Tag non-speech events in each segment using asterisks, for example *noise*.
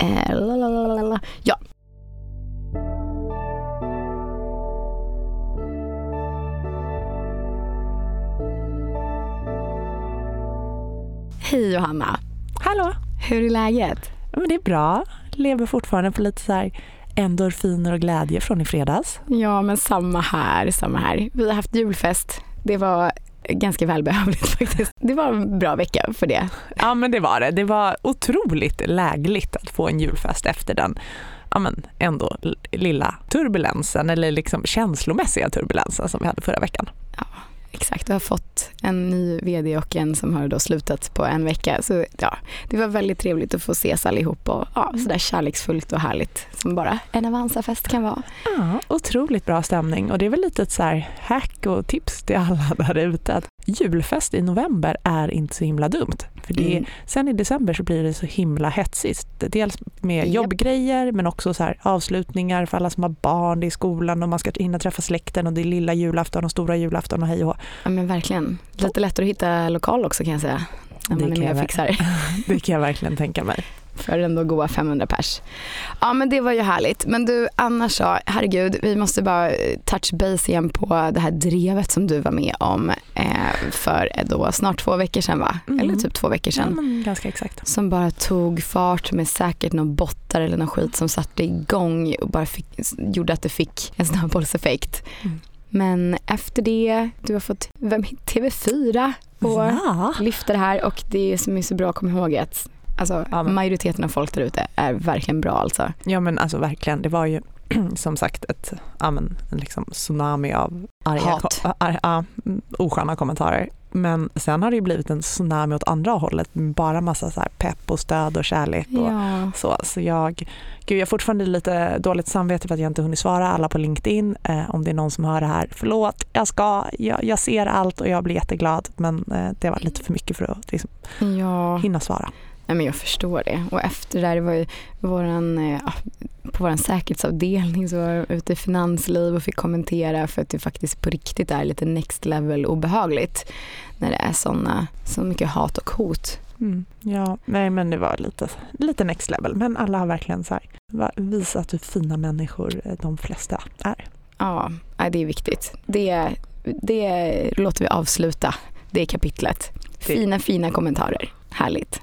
Eh, lalalala. ja. Hej Johanna, Hallå! hur är läget? Men det är bra. Lever fortfarande på lite så här endorfiner och glädje från i fredags. Ja men samma här, samma här. Vi har haft julfest. Det var ganska välbehövligt *laughs* faktiskt. Det var en bra vecka för det. Ja men det var det. Det var otroligt lägligt få en julfest efter den ja, men ändå lilla turbulensen eller liksom känslomässiga turbulensen som vi hade förra veckan. Exakt, du har fått en ny vd och en som har då slutat på en vecka. Så ja, det var väldigt trevligt att få ses allihop och ja, sådär kärleksfullt och härligt som bara en Avanza-fest kan vara. Ja, otroligt bra stämning och det är väl lite ett så här hack och tips till alla *laughs* där ute att julfest i november är inte så himla dumt. För det, Mm. Sen i december så blir det så himla hetsigt. Dels med Japp. jobbgrejer men också så här avslutningar för alla som har barn, det är skolan och man ska hinna träffa släkten och det är lilla julafton och stora julafton och hej och. Ja men verkligen. Lite lättare att hitta lokal också kan jag säga. När Det man är kan med och fixar. *laughs* Det kan jag verkligen tänka mig. för ändå goa 500 pers. Ja men det var ju härligt. Men du annars så, herregud, vi måste bara eh, touch base igen på det här drevet som du var med om eh, för eh, då snart två veckor sedan va? Mm. Eller typ två veckor Ja, sedan. men ganska exakt. Som bara tog fart med säkert någon bottar eller någon skit som satte igång och bara fick, gjorde att det fick en snöbollseffekt. Mm. Men efter det, du har fått vara med i TV4 och Ja. lyfta det här och det som är så bra att komma ihåg är att alltså, Ja, majoriteten av folk där ute är verkligen bra alltså. ja men alltså verkligen, det var ju *clears throat* som sagt ett, ja, men, en liksom tsunami av arga, Hat. ko- ar, mm, osköna kommentarer. Men sen har det blivit en tsunami åt andra hållet med bara massa så pepp och stöd och kärlek. Och, Ja. Så, så jag, gud, jag har fortfarande lite dåligt samvete för att jag inte hunnit svara alla på LinkedIn. Eh, om det är någon som hör det här, förlåt, jag ska, jag, jag ser allt och jag blir jätteglad. Men eh, det var lite för mycket för att liksom, ja. hinna svara. Nej, men jag förstår det. Och efter det där, det var ju våran, eh, ja, på vår säkerhetsavdelning så var jag ute i finansliv och fick kommentera för att det faktiskt på riktigt är lite next level obehagligt när det är såna, så mycket hat och hot. Mm, ja, nej men det var lite, lite next level. Men alla har verkligen så här, visat hur fina människor eh, de flesta är. Ja, det är viktigt. Det, det låter vi avsluta, det kapitlet. Det- Fina, fina kommentarer. Härligt.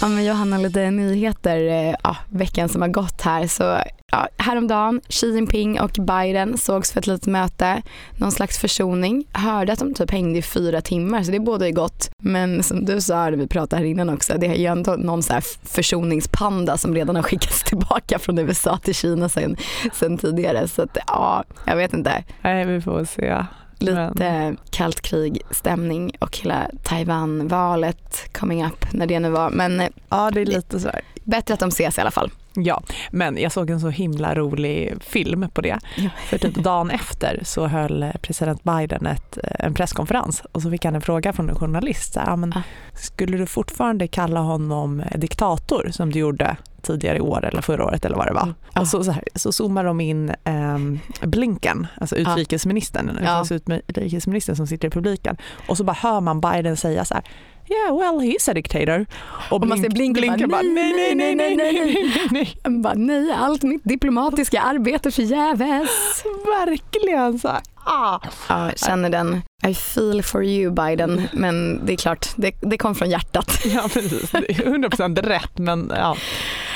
Ja, men Johanna, lite nyheter eh, ja, veckan som har gått här. Så, ja, häromdagen, Xi Jinping och Biden sågs för ett litet möte. Någon slags försoning. Hörde att de typ hängde i fyra timmar, så det båda är gott. Men som du sa när vi pratade här innan också, det är ju ändå någon så här försoningspanda som redan har skickats *laughs* tillbaka från USA till Kina sen, sen tidigare. Så att, ja, jag vet inte. Nej, vi får se. Lite kallt krig-stämning och hela Taiwan-valet coming up när det nu var. Men eh, Ja, det är lite så här. bättre att de ses i alla fall. Ja, men jag såg en så himla rolig film på det. Ja. För typ dagen efter så höll eh, president Biden ett, eh, en presskonferens och så fick han en fråga från en journalist. Så här, men, Ah. Skulle du fortfarande kalla honom eh, diktator som du gjorde tidigare i år eller förra året eller vad det var? Mm. Och så, så, här, så zoomar de in ehm, Blinken, alltså utrikesministern, Ja. utrikesministern som sitter i publiken och så bara hör man Biden säga så här yeah well he's a dictator. Och, och man ser blinka, blinka bara, nej, nej, nej, nej, nej, nej, nej. Bara, nej, allt mitt diplomatiska arbete förgäves. Verkligen så. Ah. Ja, jag känner den. I feel for you Biden, men det är klart, det, det kom från hjärtat. *laughs* Ja, precis. 100 procent rätt, men ja,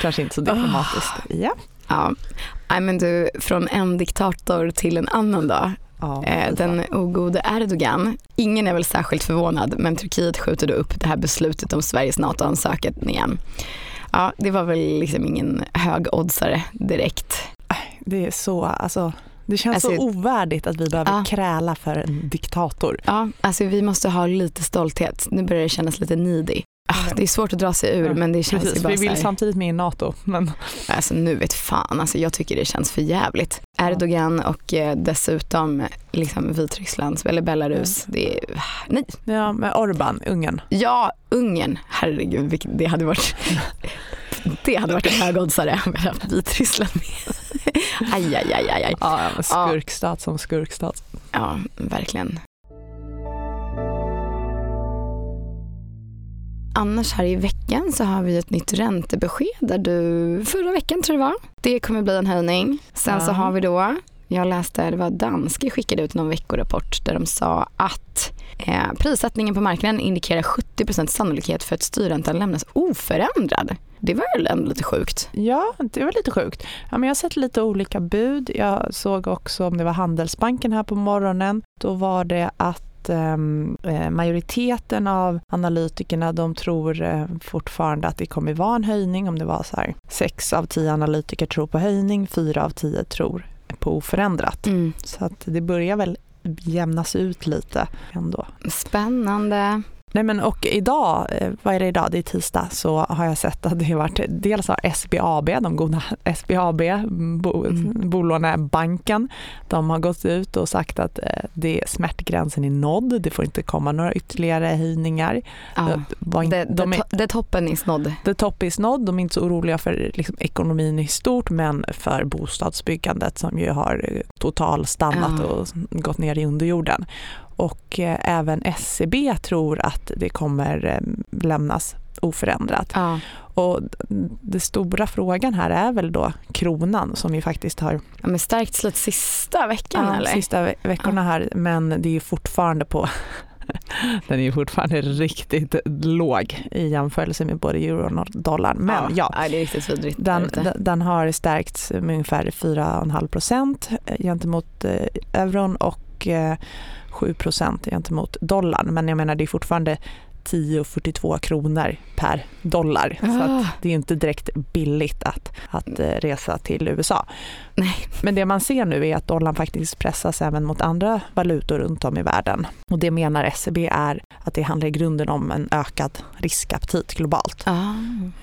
kanske inte så ah. diplomatiskt. Ja. Ja, men du, från en diktator till en annan då ja Eh, den ogode Erdogan. Ingen är väl särskilt förvånad, men Turkiet skjuter då upp det här beslutet om Sveriges NATO-ansökan igen. Ja, det var väl liksom ingen högoddsare direkt. Det är så, alltså, det känns Alltså- så ovärdigt att vi behöver Ja. kräla för en diktator. Ja, alltså vi måste ha lite stolthet. Nu börjar det kännas lite needy. Ah, det är svårt att dra sig ur Ja, men det känns ju Precis, bara vi vill här, samtidigt med i NATO. Men alltså nu vet fan, alltså jag tycker det känns för jävligt. Erdogan och eh, dessutom liksom Vitryssland eller Belarus. Det är, nej. ja, med Orban, Ungern. Ja, Ungern, herregud vilket, det hade varit *laughs* det hade varit en högoddsare ha Vitryssland med. *laughs* aj, aj, aj, aj, aj. Ja, skurkstat som skurkstat. Ja, verkligen. Annars här i veckan så har vi ett nytt räntebesked där du, förra veckan tror jag det var, det kommer bli en höjning. Sen så har vi då, jag läste, det var Danske skickade ut någon veckorapport där de sa att eh, prissättningen på marknaden indikerar 70% sannolikhet för att styrräntan lämnas oförändrad. Det var väl ändå lite sjukt? Ja, det var lite sjukt. Ja, men jag har sett lite olika bud. Jag såg också om det var Handelsbanken här på morgonen. Då var det att ehm, eh, majoriteten av analytikerna de tror eh, fortfarande att det kommer vara en höjning. Om det var så här, sex av tio analytiker tror på höjning, fyra av tio tror på oförändrat. Mm. Så att det börjar väl jämnas ut lite ändå. Spännande. Nej men och idag, eh, vad är det idag, det är tisdag, så har jag sett att det har varit, dels har SBAB, de goda *laughs* SBAB, bo, Mm. bolånebanken, de har gått ut och sagt att eh, det, smärtgränsen är nådd, det får inte komma några ytterligare höjningar. Ja. Eh, var Det, de det, är, det toppen är snodd. the top is nådd, de är inte så oroliga för liksom, ekonomin i stort men för bostadsbyggandet som ju har totalstannat Ja. och gått ner i underjorden. Och eh, även SCB tror att det kommer eh, lämnas oförändrat. Ja. Och den stora frågan här är väl då kronan som ju faktiskt har Ja, men stärkts lite sista veckan ja, eller? sista ve- veckorna här men det är fortfarande på *laughs* den är fortfarande riktigt låg i jämförelse med både euron och dollarn. Men ja, Nej, det är riktigt vidrigt. den, den, har stärkts med ungefär 4,5 procent gentemot eh, euron och eh, 7 procent gentemot dollarn. Men jag menar det är fortfarande 10,42 kronor per dollar. Så Ah. det är inte direkt billigt att, att eh, resa till USA. Nej. Men det man ser nu är att dollarn faktiskt pressas även mot andra valutor runt om i världen. Och det menar SCB är att det handlar i grunden om en ökad riskaptit globalt. Ah.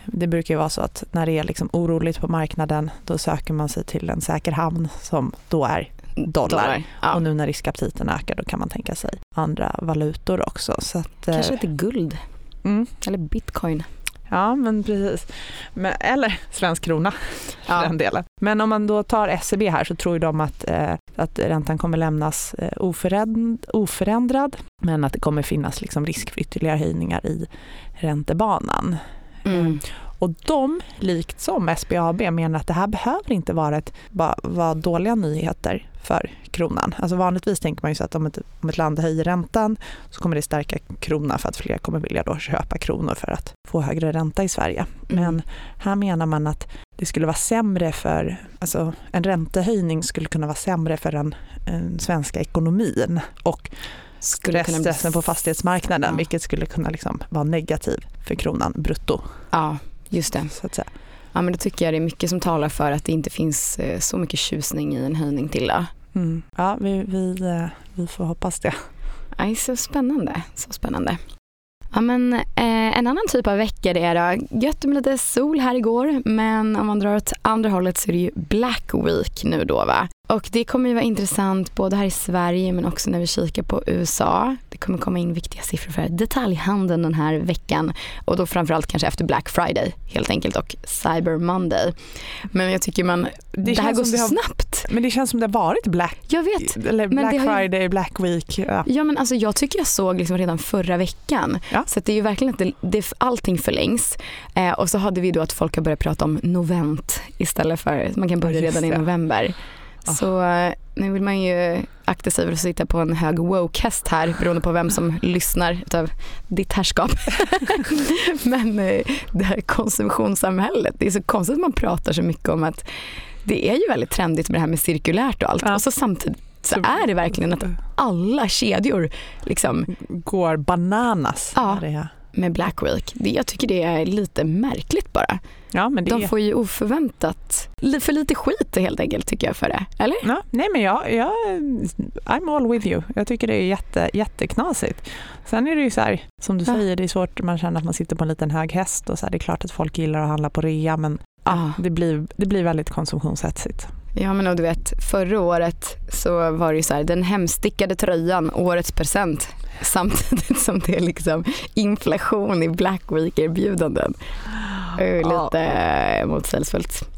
Det brukar ju vara så att när det är liksom oroligt på marknaden då söker man sig till en säker hamn som då är dollar. Ja. Och nu när riskaptiten ökar då kan man tänka sig andra valutor också. Så att, eh, Kanske lite guld mm, eller bitcoin. ja men precis. Men, eller svensk krona för Ja. den delen. Men om man då tar SCB här så tror de att, eh, att räntan kommer lämnas eh, oföränd, oförändrad men att det kommer finnas liksom risk för ytterligare höjningar i räntebanan. Mm. Och de, likt som SBAB, menar att det här behöver inte vara, ett, bara, vara dåliga nyheter för kronan. Alltså vanligtvis tänker man ju så att om ett, om ett land höjer räntan så kommer det stärka kronan för att fler kommer vilja då köpa kronor för att få högre ränta i Sverige. Mm. Men här menar man att det skulle vara sämre för, alltså en räntehöjning skulle kunna vara sämre för den, den svenska ekonomin och Skulle kunna bli- stressen på fastighetsmarknaden Ja. vilket skulle kunna liksom vara negativ för kronan brutto. Ja, just det. Så att säga. Ja, men då tycker jag det är mycket som talar för att det inte finns eh, så mycket tjusning i en höjning till. Då. Mm. Ja, vi, vi, eh, vi får hoppas det. Aj, så spännande. Så spännande. Ja, men, eh, en annan typ av vecka det är då, gött med lite sol här igår men om man drar åt andra hållet så är det ju Black Week nu då va. Och det kommer ju vara intressant både här i Sverige men också när vi kikar på USA. Det kommer komma in viktiga siffror för detaljhandeln den här veckan och då framförallt kanske efter Black Friday helt enkelt och Cyber Monday. Men jag tycker man, det, här känns går så det har- snabbt. Men det känns som det har varit Black, Jag vet. eller Black det ju- Friday, Black Week. Ja. Ja men alltså jag tycker jag såg liksom redan förra veckan. Ja. Så det är ju verkligen att det, det, allting förlängs. Eh, och så hade vi då att folk har börjat prata om novent istället för, man kan börja redan i det. november. Ah. Så eh, nu vill man ju akta sig för att sitta på en hög woke-häst här beroende på vem som lyssnar utav ditt härskap. *laughs* Men eh, det här konsumtionssamhället, det är så konstigt att man pratar så mycket om att det är ju väldigt trendigt med det här med cirkulärt och allt. Ja. Och så samtidigt så är det verkligen att alla kedjor liksom, går bananas. Ja. Med Black Week. Det, jag tycker det är lite märkligt bara. Ja, men det De får ju oförväntat, för lite skit helt enkelt tycker jag för det. Eller? Ja, nej men jag, jag, I'm all with you. Jag tycker det är jätte, jätteknasigt. Sen är det ju så här, som du Ja. säger, det är svårt, man känner att man sitter på en liten hög häst och så här, det är klart att folk gillar att handla på rea men Ja. det, blir, det blir väldigt konsumtionshetsigt. Ja men och du vet, förra året så var det ju så här, den hemstickade tröjan, årets present. Samtidigt som det är liksom inflation i Black Week-erbjudanden. Ju Ja. Lite eh, motsägelsefullt.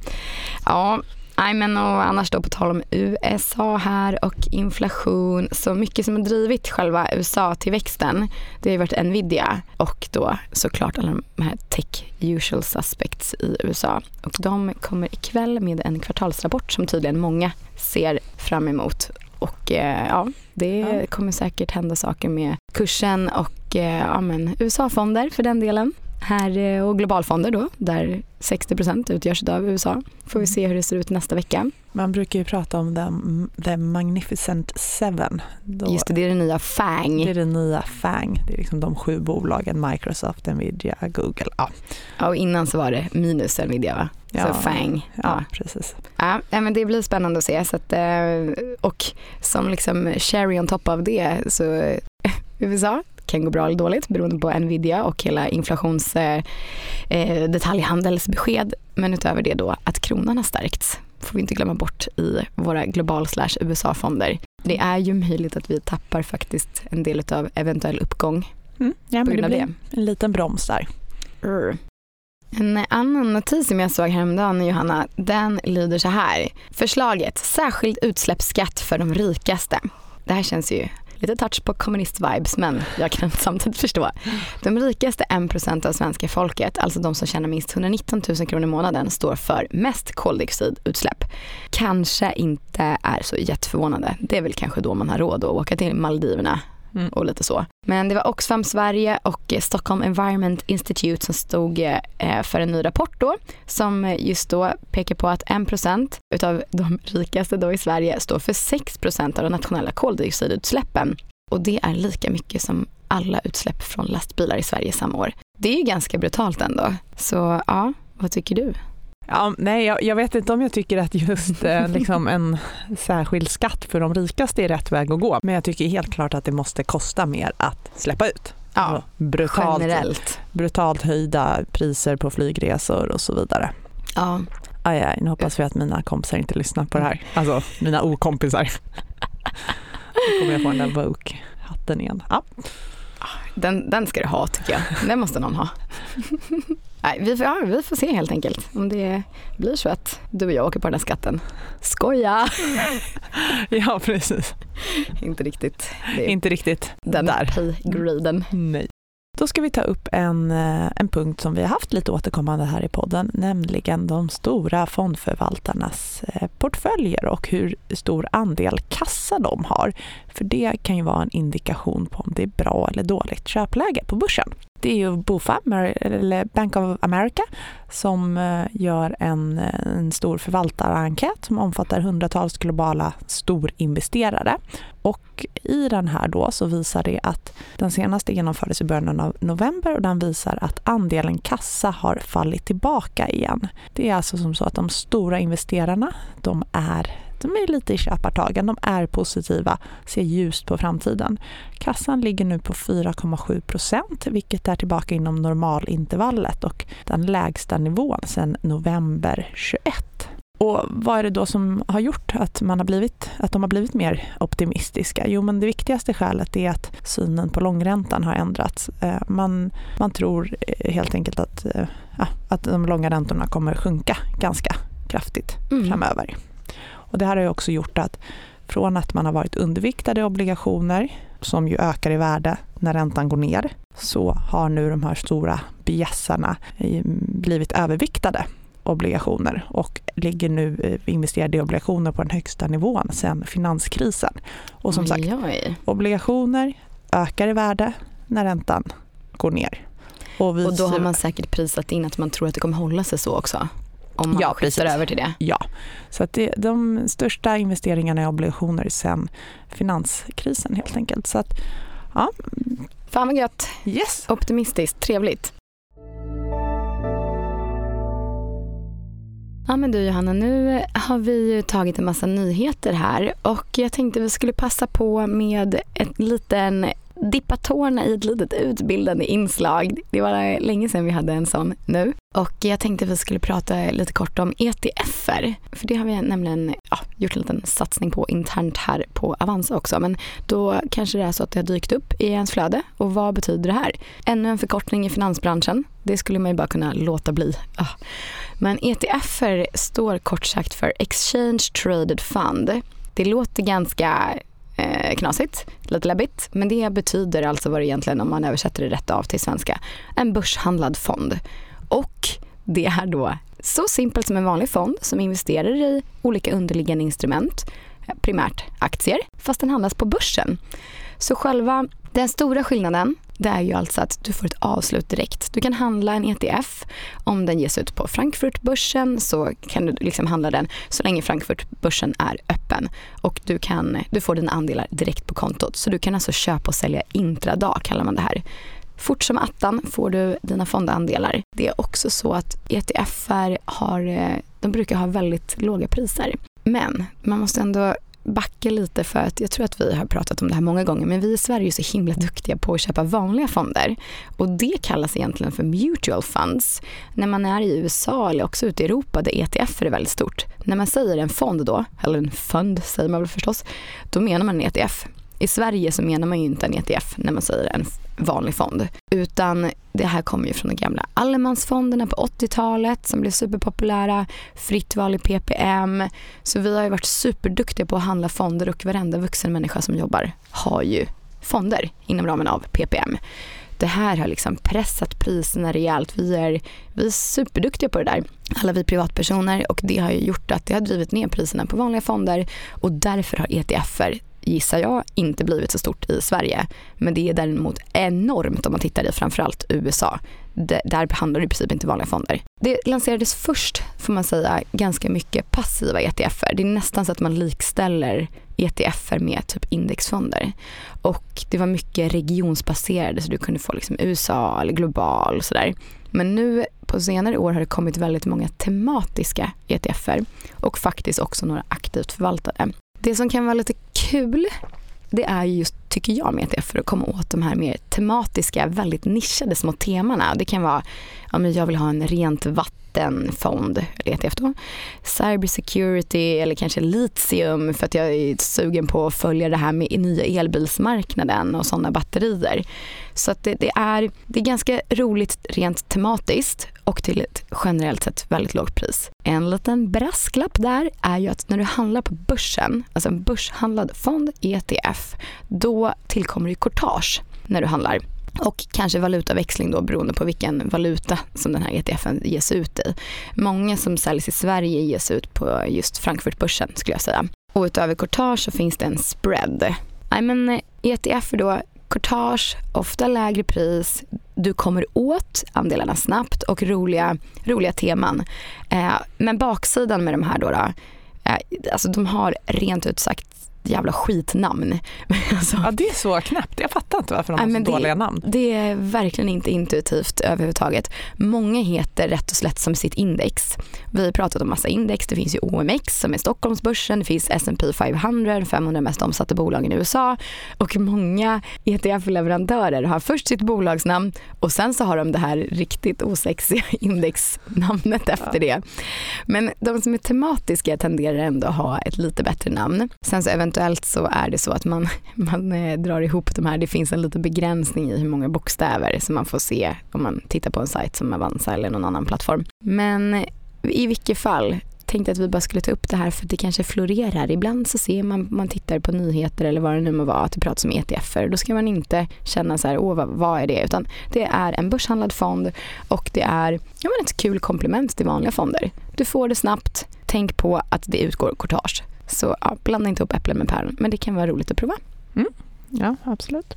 Ja, Nej, men och annars då på tal om USA här och inflation. Så mycket som har drivit själva USA-tillväxten det har ju varit Nvidia och då såklart alla de här tech usual suspects i USA. Och de kommer ikväll med en kvartalsrapport som tydligen många ser fram emot. Och eh, ja, det ja. kommer säkert hända saker med kursen och eh, ja, USA-fonder för den delen här eh, och globalfonder då, där 60% utgörs av USA. Får vi mm. se hur det ser ut nästa vecka. Man brukar ju prata om the, the magnificent seven. Då, Just det, det är den nya FANG. Det är den nya FANG. Det är liksom de sju bolagen, Microsoft, Nvidia, Google. Ja, ja och innan så var det minus Nvidia va? Ja, så FANG. Ja, ja, precis. Ja, men det blir spännande att se. Så att, eh, och som liksom cherry on top av det så *laughs* USA kan gå bra eller dåligt beroende på Nvidia och hela inflations eh, eh, detaljhandelsbesked. Men utöver det då att kronan har stärkts får vi inte glömma bort i våra global slash USA-fonder. Det är ju möjligt att vi tappar faktiskt en del av eventuell uppgång mm. ja, men det blir det. en liten broms där. Mm. En annan notis som jag såg häromdagen Johanna, den lyder så här. Förslaget särskild utsläppsskatt för de rikaste. Det här känns ju lite touch på kommunist-vibes men jag kan *laughs* samtidigt förstå. De rikaste 1% av svenska folket, alltså de som tjänar minst 119 000 kronor i månaden, står för mest koldioxidutsläpp. Kanske inte är så jätteförvånande. Det är väl kanske då man har råd att åka till Maldiverna Mm. och lite så. Men det var Oxfam Sverige och eh, Stockholm Environment Institute som stod eh, eh, för en ny rapport då som just då pekar på att 1% utav de *laughs* rikaste då i Sverige står för 6% av de nationella koldioxidutsläppen. Och det är lika mycket som alla utsläpp från lastbilar i Sverige samma år. Det är ju ganska brutalt ändå. Så ja, vad tycker du? Ja, nej, jag, jag, vet inte om jag tycker att just eh, liksom en särskild skatt för de rikaste är rätt väg att gå. Men jag tycker helt klart att det måste kosta mer att släppa ut. Ja, alltså, brutalt, generellt. Brutalt höjda priser på flygresor och så vidare. Ja. Aj, aj, nu hoppas vi att mina kompisar inte lyssnar på det här. Alltså mina okompisar. Nu kommer jag få den där Vogue-hatten igen. Ja. Den, den ska du ha tycker jag. Den måste någon ha. Nej, vi, får, ja, vi får se helt enkelt om det blir så att du och jag åker på den här skatten. Skoja! *laughs* ja, precis. Inte riktigt. Inte riktigt den där. pay-graden. Nej. Då ska vi ta upp en, eh, en punkt som vi har haft lite återkommande här i podden, nämligen de stora fondförvaltarnas eh, portföljer och hur stor andel kassa de har. För det kan ju vara en indikation på om det är bra eller dåligt köpläge på börsen. Det är ju BOFA, eller Bank of America, som eh, gör en, eh, en stor förvaltarenkät som omfattar hundratals globala storinvesterare. Och i den här då så visar det att den senaste genomfördes i början av november och den visar att andelen kassa har fallit tillbaka igen. Det är alltså som så att de stora investerarna, de är de är lite i köpartagen, de är positiva, ser ljust på framtiden. Kassan ligger nu på 4,7 procent, vilket är tillbaka inom normalintervallet och den lägsta nivån sedan november 21. Och vad är det då som har gjort att, man har blivit, att de har blivit mer optimistiska? Jo, men det viktigaste skälet är att synen på långräntan har ändrats. Eh, man, man tror eh, helt enkelt att, eh, att de långa räntorna kommer sjunka ganska kraftigt mm. framöver. Och det här har ju också gjort att från att man har varit underviktade obligationer som ju ökar i värde när räntan går ner så har nu de här stora bjässarna blivit överviktade obligationer och ligger nu eh, investerade i obligationer på den högsta nivån sedan finanskrisen. Och som sagt, obligationer ökar i värde när räntan går ner. Och, och då har man säkert prisat in att man tror att det kommer hålla sig så också? Om man ja, skiftar över till det? Ja, så att det, de största investeringarna i obligationer sedan finanskrisen helt enkelt. Så att, ja. Fan vad gött. Yes. Optimistiskt, trevligt. Ja men du Johanna, nu har vi ju tagit en massa nyheter här och jag tänkte vi skulle passa på med en liten dippa tårna i ett litet utbildande inslag. Det var länge sedan vi hade en sån nu. Och jag tänkte att vi skulle prata lite kort om ETFer. För det har vi nämligen ja, gjort en liten satsning på internt här på Avanza också. Men då kanske det är så att det har dykt upp i ens flöde. Och vad betyder det här? Ännu en förkortning i finansbranschen. Det skulle man ju bara kunna låta bli. Men ETFer står kort sagt för Exchange Traded Fund. Det låter ganska eh, knasigt, lite läbbigt. Men det betyder alltså vad det egentligen, om man översätter det rätt av till svenska, en börshandlad fond. Och det är då så simpelt som en vanlig fond som investerar i olika underliggande instrument, eh, primärt aktier, fast den handlas på börsen. Så själva den stora skillnaden det är ju alltså att du får ett avslut direkt. Du kan handla en ETF. Om den ges ut på Frankfurtbörsen så kan du liksom handla den så länge Frankfurtbörsen är öppen. Och du, kan, du får dina andelar direkt på kontot. Så du kan alltså köpa och sälja intradag kallar man det här. Fort som attan får du dina fondandelar. Det är också så att ETFer har, eh, de brukar ha väldigt låga priser. Men man måste ändå backa lite för att jag tror att vi har pratat om det här många gånger men vi i Sverige är så himla duktiga på att köpa vanliga fonder och det kallas egentligen för mutual funds. När man är i USA eller också ute i Europa där ETF är väldigt stort. När man säger en fond då, eller en fund säger man väl förstås, då menar man en ETF. I Sverige så menar man ju inte en ETF när man säger en vanlig fond. Utan det här kommer ju från de gamla allemansfonderna på 80-talet som blev superpopulära. Fritt val i PPM. Så vi har ju varit superduktiga på att handla fonder och varenda vuxen människa som jobbar har ju fonder inom ramen av PPM. Det här har liksom pressat priserna rejält. Vi är, vi är superduktiga på det där, alla vi privatpersoner och det har ju gjort att det har drivit ner priserna på vanliga fonder och därför har ETFer gissar jag, inte blivit så stort i Sverige. Men det är däremot enormt om man tittar i framförallt USA. Det, där handlar det i princip inte vanliga fonder. Det lanserades först, får man säga, ganska mycket passiva ETFer. Det är nästan så att man likställer ETFer med typ indexfonder. Och det var mycket regionsbaserade så du kunde få liksom USA eller global och sådär. Men nu på senare år har det kommit väldigt många tematiska ETFer och faktiskt också några aktivt förvaltade. Det som kan vara lite kul det är just, tycker jag, med ETF för att komma åt de här mer tematiska, väldigt nischade små temana. Det kan vara, ja men jag vill ha en rent vattenfond, eller ETF då. Cybersecurity eller kanske litium för att jag är sugen på att följa det här med nya elbilsmarknaden och sådana batterier. Så att det, det, är, det är ganska roligt rent tematiskt och till ett generellt sett väldigt lågt pris. En liten brasklapp där är ju att när du handlar på börsen, alltså en börshandlad fond, ETF, då tillkommer det courtage när du handlar och kanske valutaväxling då beroende på vilken valuta som den här ETFen ges ut i. Många som säljs i Sverige ges ut på just Frankfurtbörsen skulle jag säga. Och utöver courtage så finns det en spread. I men eh, ETF då courtage, ofta lägre pris, du kommer åt andelarna snabbt och roliga, roliga teman. Eh, men baksidan med de här då, då eh, alltså de har rent ut sagt jävla skitnamn. *laughs* alltså, ja, det är så knäppt. Jag fattar inte varför de har så det, dåliga namn. Det är verkligen inte intuitivt överhuvudtaget. Många heter rätt och slätt som sitt index. Vi har pratat om massa index. Det finns ju OMX som är Stockholmsbörsen. Det finns S&P 500, 500 mest omsatta bolagen i USA. Och många ETF-leverantörer har först sitt bolagsnamn och sen så har de det här riktigt osexiga *laughs* indexnamnet efter det. Men de som är tematiska tenderar ändå att ha ett lite bättre namn. Sen så eventuellt eventuellt så är det så att man, *laughs* man eh, drar ihop de här. Det finns en liten begränsning i hur många bokstäver som man får se om man tittar på en sajt som Avanza eller någon annan plattform. Men i vilket fall, tänkte att vi bara skulle ta upp det här för att det kanske florerar. Ibland så ser man, man tittar på nyheter eller vad det nu må vara, att det pratas om ETFer. Då ska man inte känna så här, åh vad, vad är det? Utan det är en börshandlad fond och det är ja, men ett kul komplement till vanliga fonder. Du får det snabbt, tänk på att det utgår courtage. Så ja, blanda inte ihop äpplen med päron, men det kan vara roligt att prova. Mm. Ja, absolut.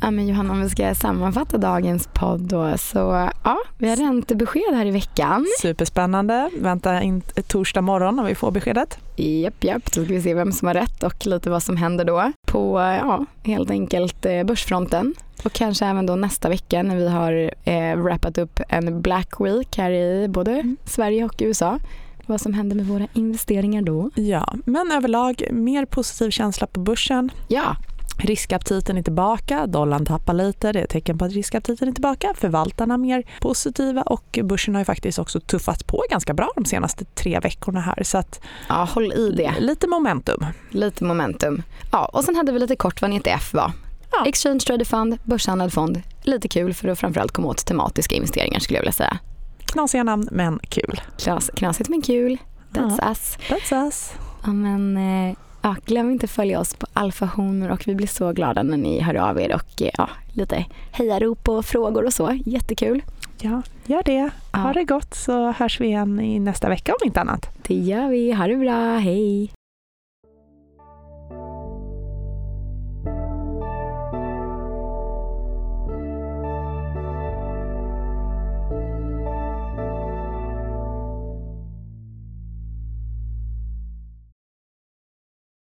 Ja, men Johanna, om vi ska sammanfatta dagens podd då, så ja, vi har räntebesked här i veckan. Superspännande. Vänta in torsdag morgon när vi får beskedet. Japp, japp. Då ska vi se vem som har rätt och lite vad som händer då på, ja, helt enkelt eh, börsfronten. Och kanske även då nästa vecka när vi har eh, wrappat upp en Black Week här i både mm. Sverige och USA vad som händer med våra investeringar då. Ja, men överlag mer positiv känsla på börsen. Ja, Riskaptiten är tillbaka, dollarn tappar lite, det är ett tecken på att riskaptiten är tillbaka. Förvaltarna är mer positiva och börsen har ju faktiskt också tuffat på ganska bra de senaste tre veckorna här. Så att, ja, håll i det. Lite momentum. Lite momentum. Ja, och sen hade vi lite kort vad en ETF var. Ja. Exchange traded fund, börshandlad fond. Lite kul för att framförallt komma åt tematiska investeringar skulle jag vilja säga. Knasiga namn men kul. Knas, knasigt men kul. That's ja. us. That's us. Ja, men, eh, ja, glöm inte att följa oss på Alfa Honor och vi blir så glada när ni hör av er och ja, lite hejarop och frågor och så. Jättekul. Ja, gör det. Ha ja. det gott så hörs vi igen i nästa vecka om inte annat. Det gör vi. Ha det bra. Hej!